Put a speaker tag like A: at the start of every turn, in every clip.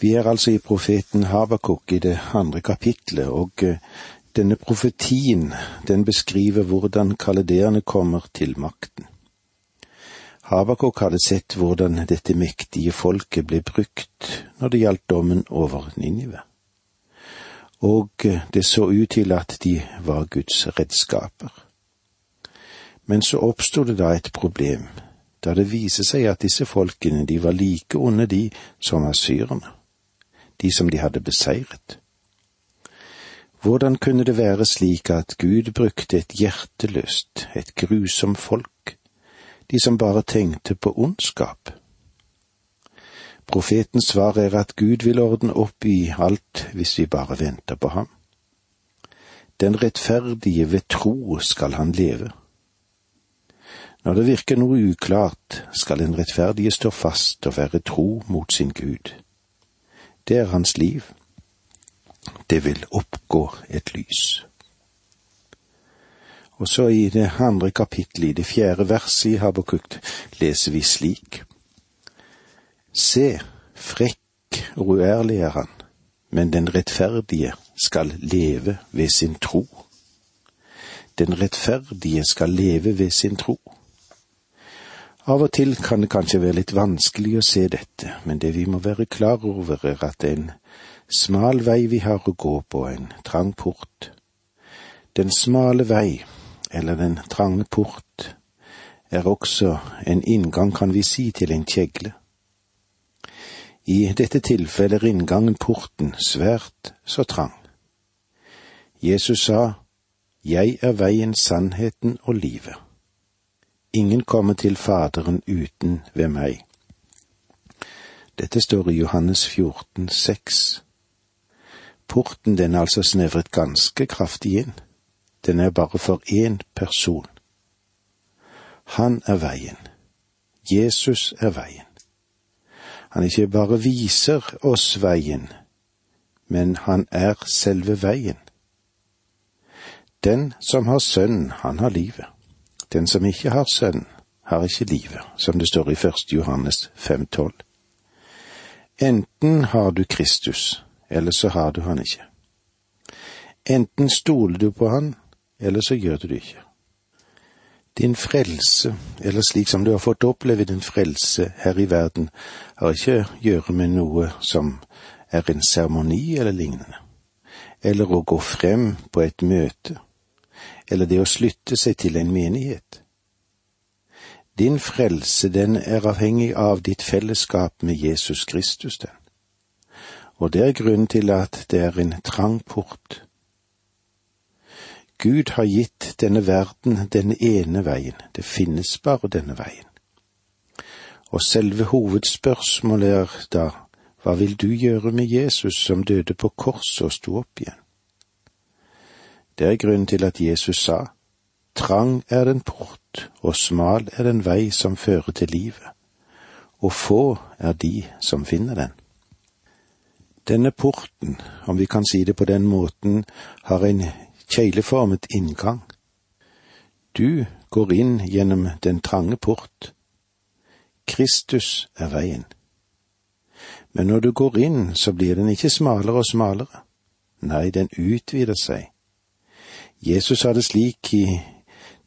A: Vi er altså i profeten Habakuk i det andre kapitlet, og eh, denne profetien, den beskriver hvordan kaledeerne kommer til makten. Habakuk hadde sett hvordan dette mektige folket ble brukt når det gjaldt dommen over Ninive. Og eh, det så ut til at de var Guds redskaper. Men så oppsto det da et problem, da det viser seg at disse folkene, de var like onde, de som asyrerne de som de hadde beseiret. Hvordan kunne det være slik at Gud brukte et hjerteløst, et grusomt folk, de som bare tenkte på ondskap? Profetens svar er at Gud vil ordne opp i alt hvis vi bare venter på ham. Den rettferdige ved tro skal han leve. Når det virker noe uklart, skal den rettferdige stå fast og være tro mot sin Gud. Det er hans liv. Det vil oppgå et lys. Og så i det andre kapittelet, i det fjerde verset i Habakuk, leser vi slik. Se, frekk og uærlig er han, men den rettferdige skal leve ved sin tro. Den rettferdige skal leve ved sin tro. Av og til kan det kanskje være litt vanskelig å se dette, men det vi må være klar over er at det er en smal vei vi har å gå på, en trang port. Den smale vei, eller den trange port, er også en inngang, kan vi si, til en kjegle. I dette tilfellet er inngangen porten svært så trang. Jesus sa, Jeg er veien, sannheten og livet. Ingen kommer til Faderen uten ved meg. Dette står i Johannes 14, 6. Porten den er altså snevret ganske kraftig inn. Den er bare for én person. Han er veien. Jesus er veien. Han ikke bare viser oss veien, men han er selve veien. Den som har sønn, han har livet. Den som ikke har sønn, har ikke livet, som det står i 1. Johannes 5,12. Enten har du Kristus, eller så har du han ikke. Enten stoler du på han, eller så gjør du det ikke. Din frelse, eller slik som du har fått oppleve din frelse her i verden, har ikke å gjøre med noe som er en seremoni eller lignende, eller å gå frem på et møte eller det å slutte seg til en menighet. Din frelse, den er avhengig av ditt fellesskap med Jesus Kristus, den. Og det er grunnen til at det er en trang port. Gud har gitt denne verden denne ene veien, det finnes bare denne veien. Og selve hovedspørsmålet er da, hva vil du gjøre med Jesus som døde på korset og sto opp igjen? Det er grunnen til at Jesus sa, Trang er den port, og smal er den vei som fører til livet, og få er de som finner den. Denne porten, om vi kan si det på den måten, har en kjegleformet inngang. Du går inn gjennom den trange port. Kristus er veien. Men når du går inn, så blir den ikke smalere og smalere. Nei, den utvider seg Jesus sa det slik i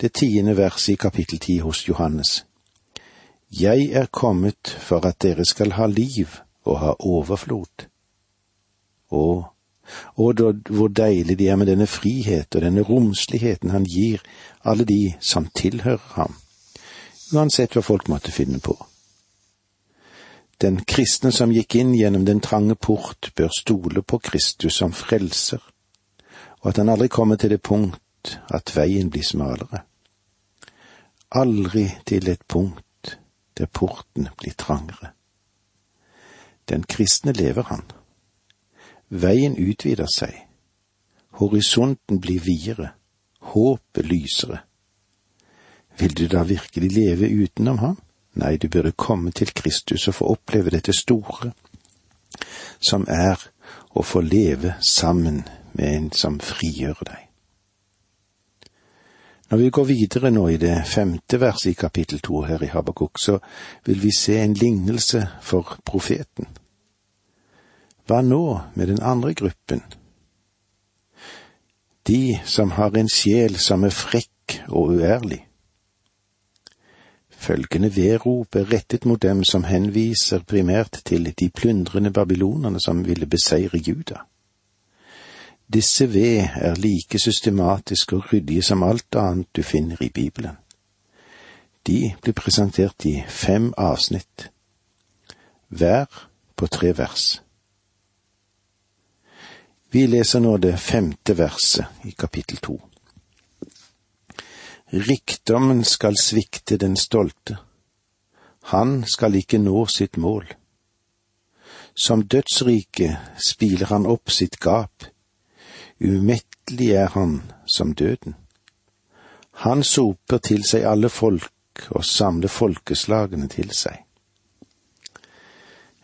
A: det tiende verset i kapittel ti hos Johannes. Jeg er kommet for at dere skal ha liv og ha overflod. Å, og hvor deilig det er med denne frihet og denne romsligheten han gir alle de som tilhører ham, uansett hva folk måtte finne på. Den kristne som gikk inn gjennom den trange port, bør stole på Kristus som frelser og at han aldri kommer til det punkt at veien blir smalere. Aldri til et punkt der porten blir trangere. Den kristne lever han. Veien utvider seg. Horisonten blir videre. Håpet lysere. Vil du da virkelig leve utenom ham? Nei, du burde komme til Kristus og få oppleve dette store, som er å få leve sammen med en som frigjør deg. Når vi går videre nå i det femte verset i kapittel to her i Habakuk, så vil vi se en lignelse for profeten. Hva nå med den andre gruppen? De som har en sjel som er frekk og uærlig. Følgende vedrop er rettet mot dem som henviser primært til de plundrende babylonerne som ville beseire Juda. Disse ved er like systematiske og ryddige som alt annet du finner i Bibelen. De blir presentert i fem avsnitt, hver på tre vers. Vi leser nå det femte verset i kapittel to. Rikdommen skal svikte den stolte, han skal ikke nå sitt mål. Som dødsrike spiler han opp sitt gap, umettelig er han som døden. Han soper til seg alle folk og samler folkeslagene til seg.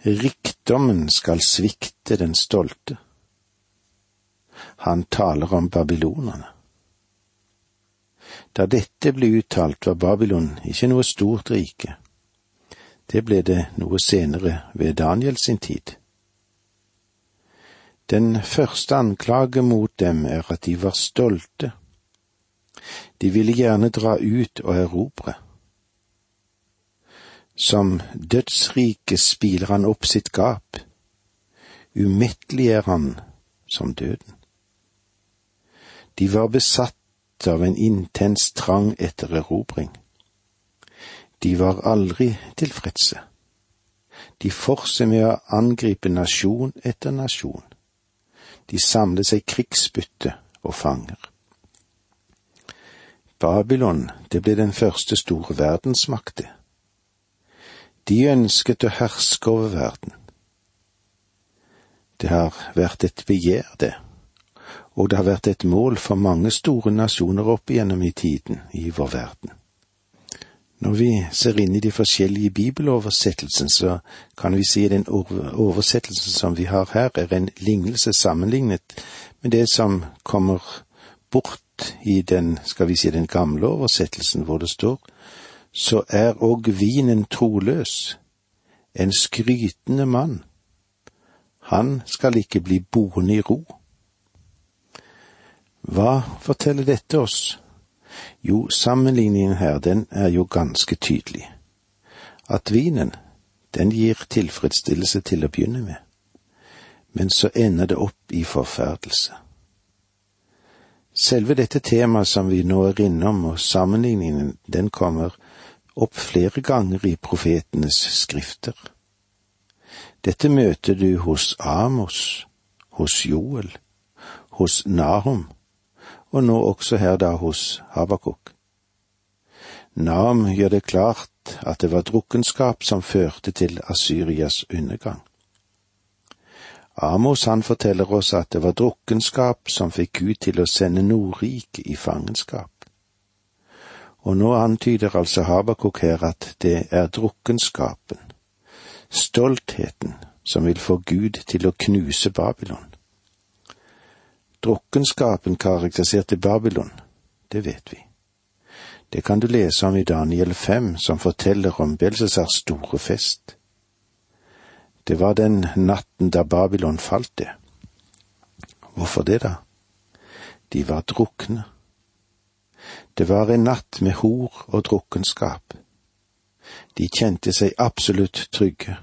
A: Rikdommen skal svikte den stolte. Han taler om babylonerne. Da dette ble uttalt, var Babylon ikke noe stort rike. Det ble det noe senere ved Daniel sin tid. Den første anklage mot dem er at de var stolte. De ville gjerne dra ut og erobre. Som dødsrike spiler han opp sitt gap. Umettelig er han som døden. De var besatt av en intens trang etter erobring. De var aldri tilfredse. De fortsatte med å angripe nasjon etter nasjon. De samlet seg krigsbytte og fanger. Babylon, det ble den første store verdensmakt, det. De ønsket å herske over verden. Det har vært et begjær, det, og det har vært et mål for mange store nasjoner opp igjennom i tiden i vår verden. Når vi ser inn i de forskjellige bibeloversettelsene, så kan vi si at den oversettelsen som vi har her, er en lignelse sammenlignet med det som kommer bort i den, skal vi si, den gamle oversettelsen, hvor det står så er og vinen troløs, en skrytende mann. Han skal ikke bli boende i ro. Hva forteller dette oss? Jo, sammenligningen her, den er jo ganske tydelig. At vinen, den gir tilfredsstillelse til å begynne med, men så ender det opp i forferdelse. Selve dette temaet som vi nå er innom, og sammenligningen, den kommer opp flere ganger i profetenes skrifter. Dette møter du hos Amos, hos Joel, hos Nahum, og nå også her da hos Habakuk. Nahum gjør det klart at det var drukkenskap som førte til Asyrias undergang. Amos han forteller oss at det var drukkenskap som fikk Gud til å sende Nordriket i fangenskap. Og nå antyder altså Habakuk her at det er drukkenskapen, stoltheten, som vil få Gud til å knuse Babylon. Drukkenskapen karakteriserte Babylon, det vet vi. Det kan du lese om i Daniel 5, som forteller om Belsesars store fest. Det var den natten da Babylon falt, det. Hvorfor det, da? De var drukne. Det var en natt med hor og drukkenskap. De kjente seg absolutt trygge,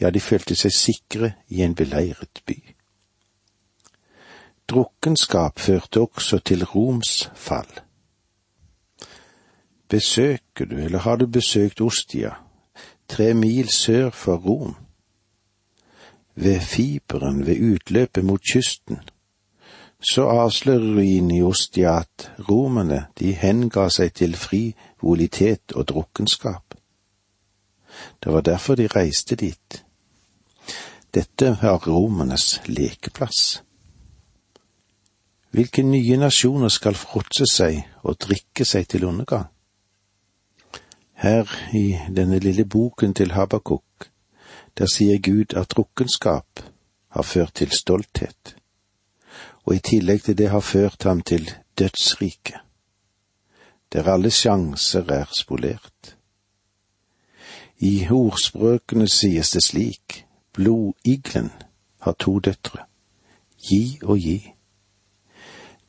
A: ja, de følte seg sikre i en beleiret by. Drukkenskap førte også til Roms fall. Besøker du, eller har du besøkt Ostia, tre mil sør for Rom? Ved fiberen ved utløpet mot kysten så avslører ruinen i Ostia at romerne, de henga seg til frivolitet og drukkenskap. Det var derfor de reiste dit. Dette var romernes lekeplass. Hvilke nye nasjoner skal fråtse seg og drikke seg til undergang? Her i denne lille boken til Habakuk, der sier Gud at drukkenskap har ført til stolthet og i tillegg til det har ført ham til dødsriket, der alle sjanser er spolert. I ordspråkene sies det slik, blodiglen har to døtre. Gi og gi.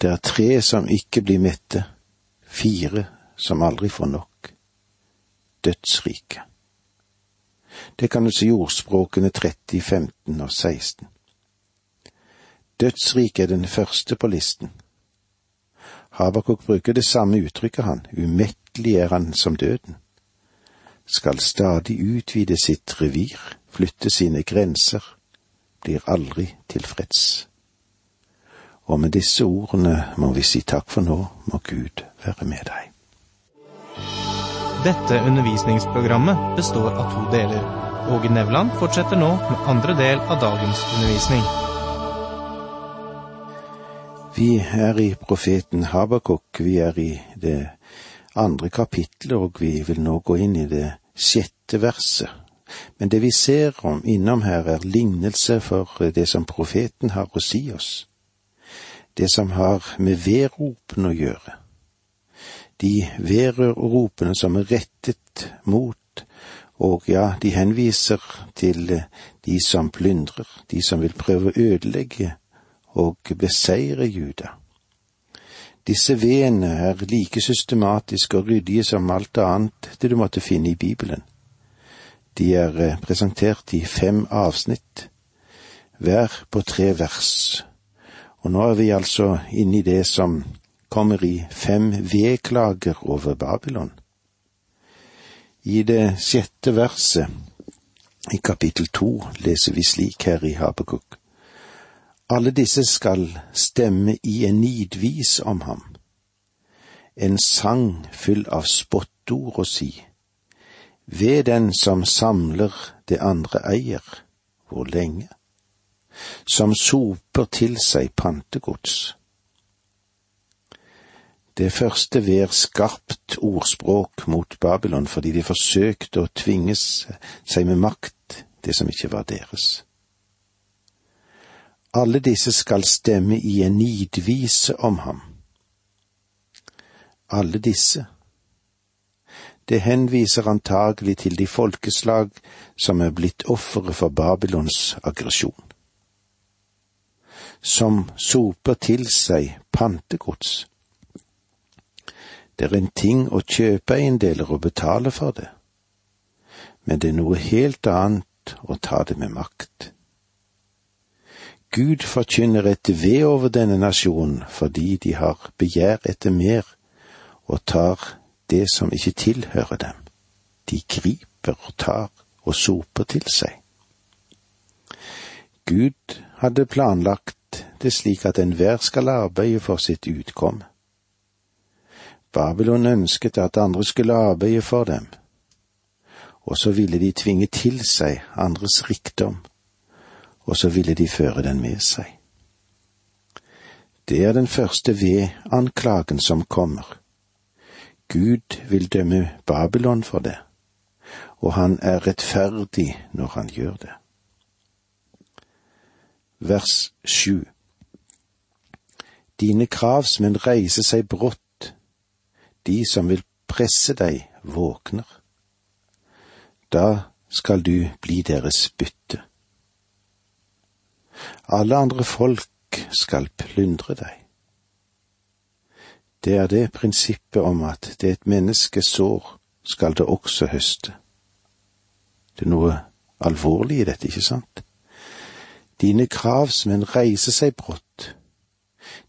A: Det er tre som ikke blir mette, fire som aldri får nok. Dødsrike. Det kan du si ordspråkene 30, 15 og 16. Dødsriket er den første på listen. Habakuk bruker det samme uttrykket, han. Umettelig er han som døden. Skal stadig utvide sitt revir, flytte sine grenser, blir aldri tilfreds. Og med disse ordene må vi si takk for nå, må Gud være med deg.
B: Dette undervisningsprogrammet består av to deler. Åge Nevland fortsetter nå med andre del av dagens undervisning.
A: Vi er i profeten Habakuk, vi er i det andre kapitlet, og vi vil nå gå inn i det sjette verset. Men det vi ser om innom her, er lignelse for det som profeten har å si oss. Det som har med vedropen å gjøre. De vedropene som er rettet mot, og ja, de henviser til de som plyndrer, de som vil prøve å ødelegge og beseire Juda. Disse vedene er like systematiske og ryddige som alt annet det du måtte finne i Bibelen. De er eh, presentert i fem avsnitt, hver på tre vers, og nå er vi altså inne i det som kommer i fem vedklager over Babylon. I det sjette verset i kapittel to leser vi slik her i Habakuk. Alle disse skal stemme i en nidvis om ham, en sang full av spottord og si, ved den som samler det andre eier, hvor lenge, som soper til seg pantegods. Det første vær skarpt ordspråk mot Babylon fordi de forsøkte å tvinge seg med makt det som ikke var deres. Alle disse skal stemme i en nidvise om ham. Alle disse. Det henviser antagelig til de folkeslag som er blitt ofre for Babylons aggresjon. Som soper til seg pantegods. Det er en ting å kjøpe eiendeler og betale for det, men det er noe helt annet å ta det med makt. Gud forkynner et ved over denne nasjonen fordi de har begjær etter mer og tar det som ikke tilhører dem. De griper og tar og soper til seg. Gud hadde planlagt det slik at enhver skal arbeide for sitt utkom. Babylon ønsket at andre skulle arbeide for dem, og så ville de tvinge til seg andres rikdom og så ville de føre den med seg. Det er den første ved-anklagen som kommer. Gud vil dømme Babylon for det, og han er rettferdig når han gjør det. Vers sju Dine kravsmenn reiser seg brått, de som vil presse deg, våkner. Da skal du bli deres bytte. Alle andre folk skal plyndre deg. Det er det prinsippet om at det et menneske sår, skal det også høste. Det er noe alvorlig i dette, ikke sant? Dine kravsmenn reiser seg brått.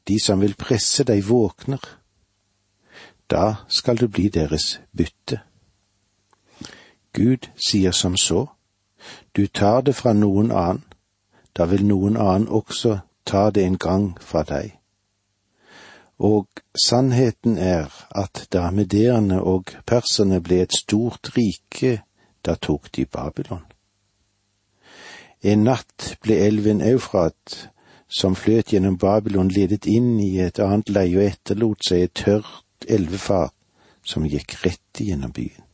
A: De som vil presse deg, våkner. Da skal du bli deres bytte. Gud sier som så, du tar det fra noen annen, da vil noen annen også ta det en gang fra deg. Og sannheten er at da medeerne og perserne ble et stort rike, da tok de Babylon. En natt ble elven Eufrat, som fløt gjennom Babylon, ledet inn i et annet leie og etterlot seg et tørt elvefar som gikk rett igjennom byen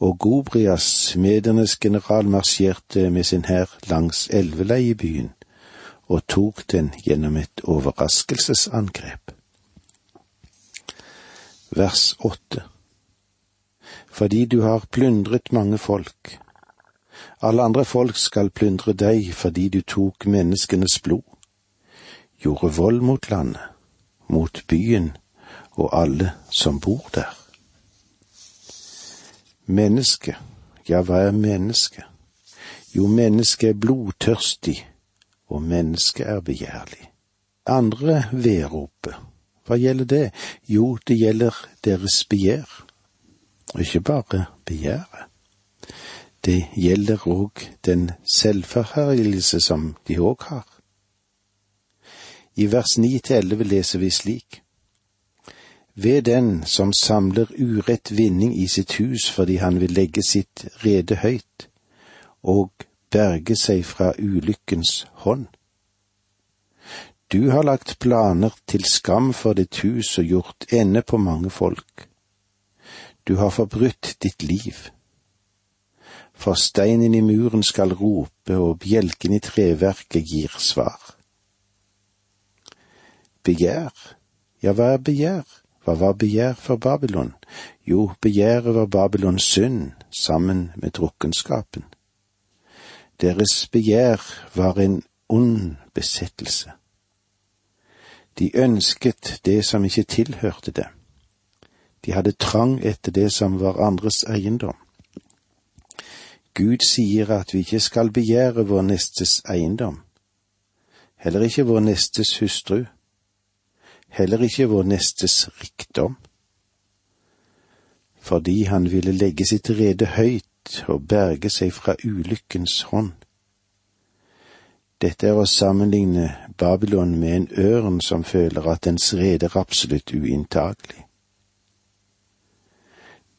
A: og Gobrias, medernes general, marsjerte med sin hær langs elveleiebyen og tok den gjennom et overraskelsesangrep. Vers åtte Fordi du har plyndret mange folk, Alle andre folk skal plyndre deg fordi du tok menneskenes blod, gjorde vold mot landet, mot byen og alle som bor der. Menneske, ja, hva er menneske? Jo, mennesket er blodtørstig, og mennesket er begjærlig. Andre vedropet, hva gjelder det? Jo, det gjelder deres begjær, og ikke bare begjæret. Det gjelder òg den selvforherligelse som de òg har. I vers ni til elleve leser vi slik. Ved den som samler urett vinning i sitt hus fordi han vil legge sitt rede høyt og berge seg fra ulykkens hånd. Du har lagt planer til skam for ditt hus og gjort ende på mange folk. Du har forbrutt ditt liv for steinen i muren skal rope, og bjelken i treverket gir svar. Begjær, ja, hva er begjær? Hva var begjær for Babylon? Jo, begjæret var Babylons synd sammen med drukkenskapen. Deres begjær var en ond besettelse. De ønsket det som ikke tilhørte det. De hadde trang etter det som var andres eiendom. Gud sier at vi ikke skal begjære vår nestes eiendom, heller ikke vår nestes hustru, heller ikke vår nestes rikdom, fordi han ville legge sitt rede høyt og berge seg fra ulykkens hånd. Dette er å sammenligne Babylon med en ørn som føler at dens rede er absolutt uinntagelig.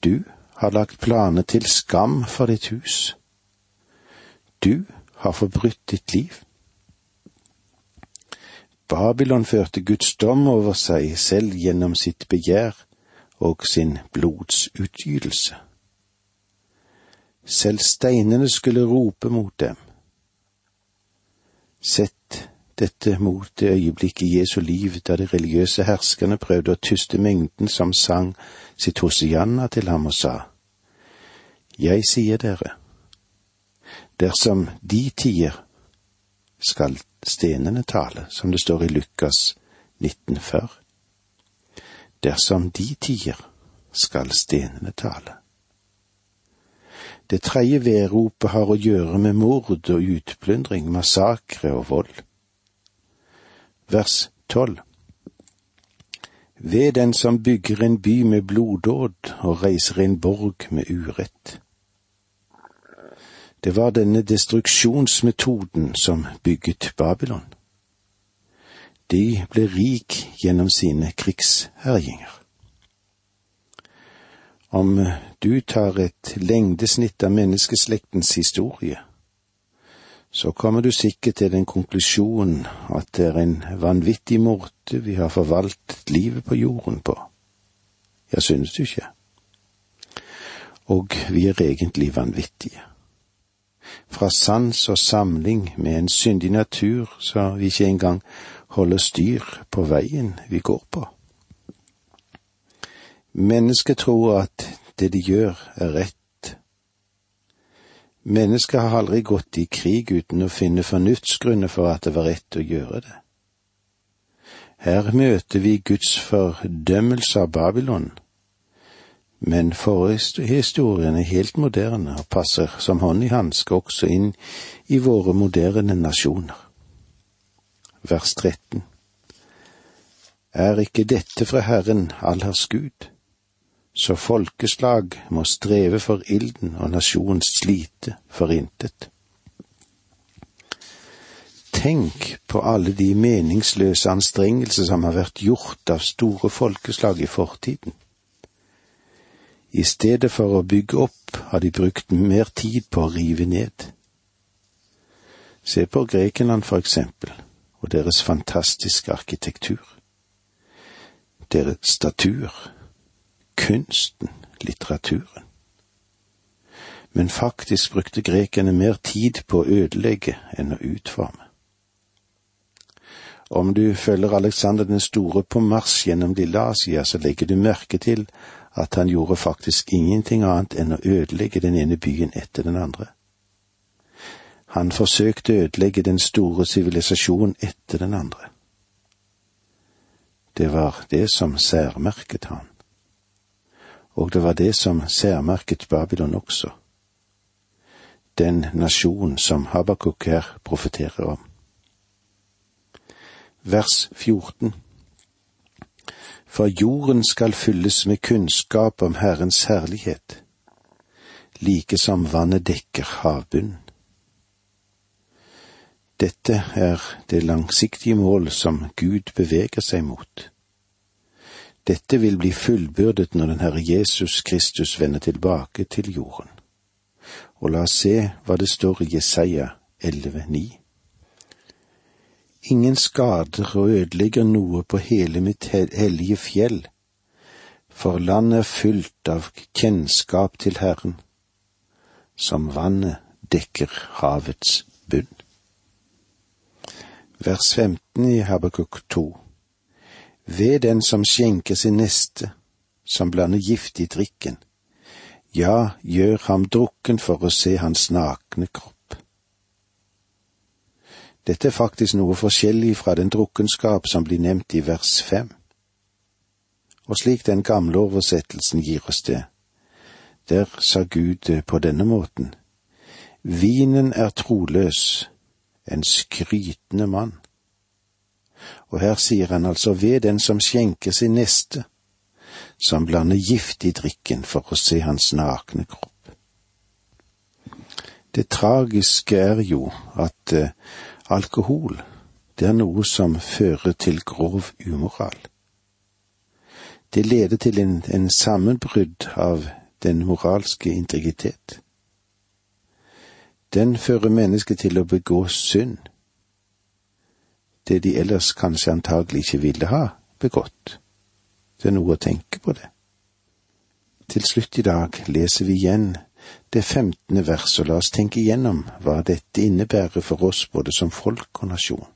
A: Du har lagt planer til skam for ditt hus. Du har forbrutt ditt liv. Babylon førte Guds dom over seg selv gjennom sitt begjær og sin blodsutgytelse. Selv steinene skulle rope mot dem. Sett dette mot det øyeblikket i Jesu liv da de religiøse herskerne prøvde å tyste mengden som sang sitt hosianna til ham og sa, Jeg sier dere, dersom de tier, skal stenene tale, som det står i Lukas 1940. Dersom de tier, skal stenene tale. Det tredje vedropet har å gjøre med mord og utplyndring, massakre og vold vers tolv. Ved den som bygger en by med bloddåd og reiser en borg med urett. Det var denne destruksjonsmetoden som bygget Babylon. De ble rik gjennom sine krigsherjinger. Om du tar et lengdesnitt av menneskeslektens historie, så kommer du sikkert til den konklusjonen at det er en vanvittig måte vi har forvaltet livet på jorden på. Ja, synes du ikke? Og vi er egentlig vanvittige. Fra sans og samling med en syndig natur så vi ikke engang holder styr på veien vi går på. Mennesket tror at det de gjør er rett Mennesket har aldri gått i krig uten å finne fornuftsgrunner for at det var rett å gjøre det. Her møter vi Guds fordømmelse av Babylon, men forhistorien er helt moderne og passer som hånd i hanske også inn i våre moderne nasjoner. Vers 13 Er ikke dette fra Herren allers Gud? Så folkeslag må streve for ilden og nasjonen slite for intet. Tenk på alle de meningsløse anstrengelser som har vært gjort av store folkeslag i fortiden. I stedet for å bygge opp har de brukt mer tid på å rive ned. Se på Grekenland for eksempel, og deres fantastiske arkitektur. Deres statur, kunsten, litteraturen. Men faktisk brukte grekerne mer tid på å ødelegge enn å utforme. Om du følger Alexander den store på mars gjennom Lille Asia, så legger du merke til at han gjorde faktisk ingenting annet enn å ødelegge den ene byen etter den andre. Han forsøkte å ødelegge den store sivilisasjonen etter den andre. Det var det som særmerket han. Og det var det som særmerket Babylon også. Den nasjon som Habakuk her profeterer om. Vers 14 For jorden skal fylles med kunnskap om Herrens herlighet, like som vannet dekker havbunnen. Dette er det langsiktige mål som Gud beveger seg mot. Dette vil bli fullbyrdet når den Herre Jesus Kristus vender tilbake til jorden. Og la oss se hva det står i Jesaja 11,9. Ingen skader og ødelegger noe på hele mitt hellige fjell, for landet er fylt av kjennskap til Herren, som vannet dekker havets bunn. Vers 15 i Habakuk 2 ved den som skjenker sin neste, som blander gift i drikken, ja, gjør ham drukken for å se hans nakne kropp. Dette er faktisk noe forskjellig fra den drukkenskap som blir nevnt i vers fem. Og slik den gamle oversettelsen gir oss det, der sa Gud på denne måten, Vinen er troløs, en skrytende mann. Og her sier han altså ved den som skjenker sin neste, som blander gift i drikken for å se hans nakne kropp. Det tragiske er jo at uh, alkohol, det er noe som fører til grov umoral. Det leder til en, en sammenbrudd av den moralske integritet. Den fører mennesket til å begå synd det de ellers kanskje antagelig ikke ville ha begått. Det er noe å tenke på det. Til slutt i dag leser vi igjen det femtende verset, og la oss tenke igjennom hva dette innebærer for oss både som folk og nasjon.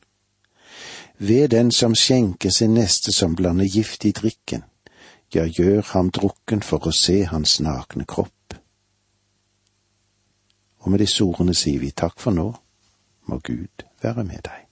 A: Ved den som skjenker sin neste som blander gift i drikken, ja, gjør ham drukken for å se hans nakne kropp. Og med disse ordene sier vi takk for nå, må Gud være med deg.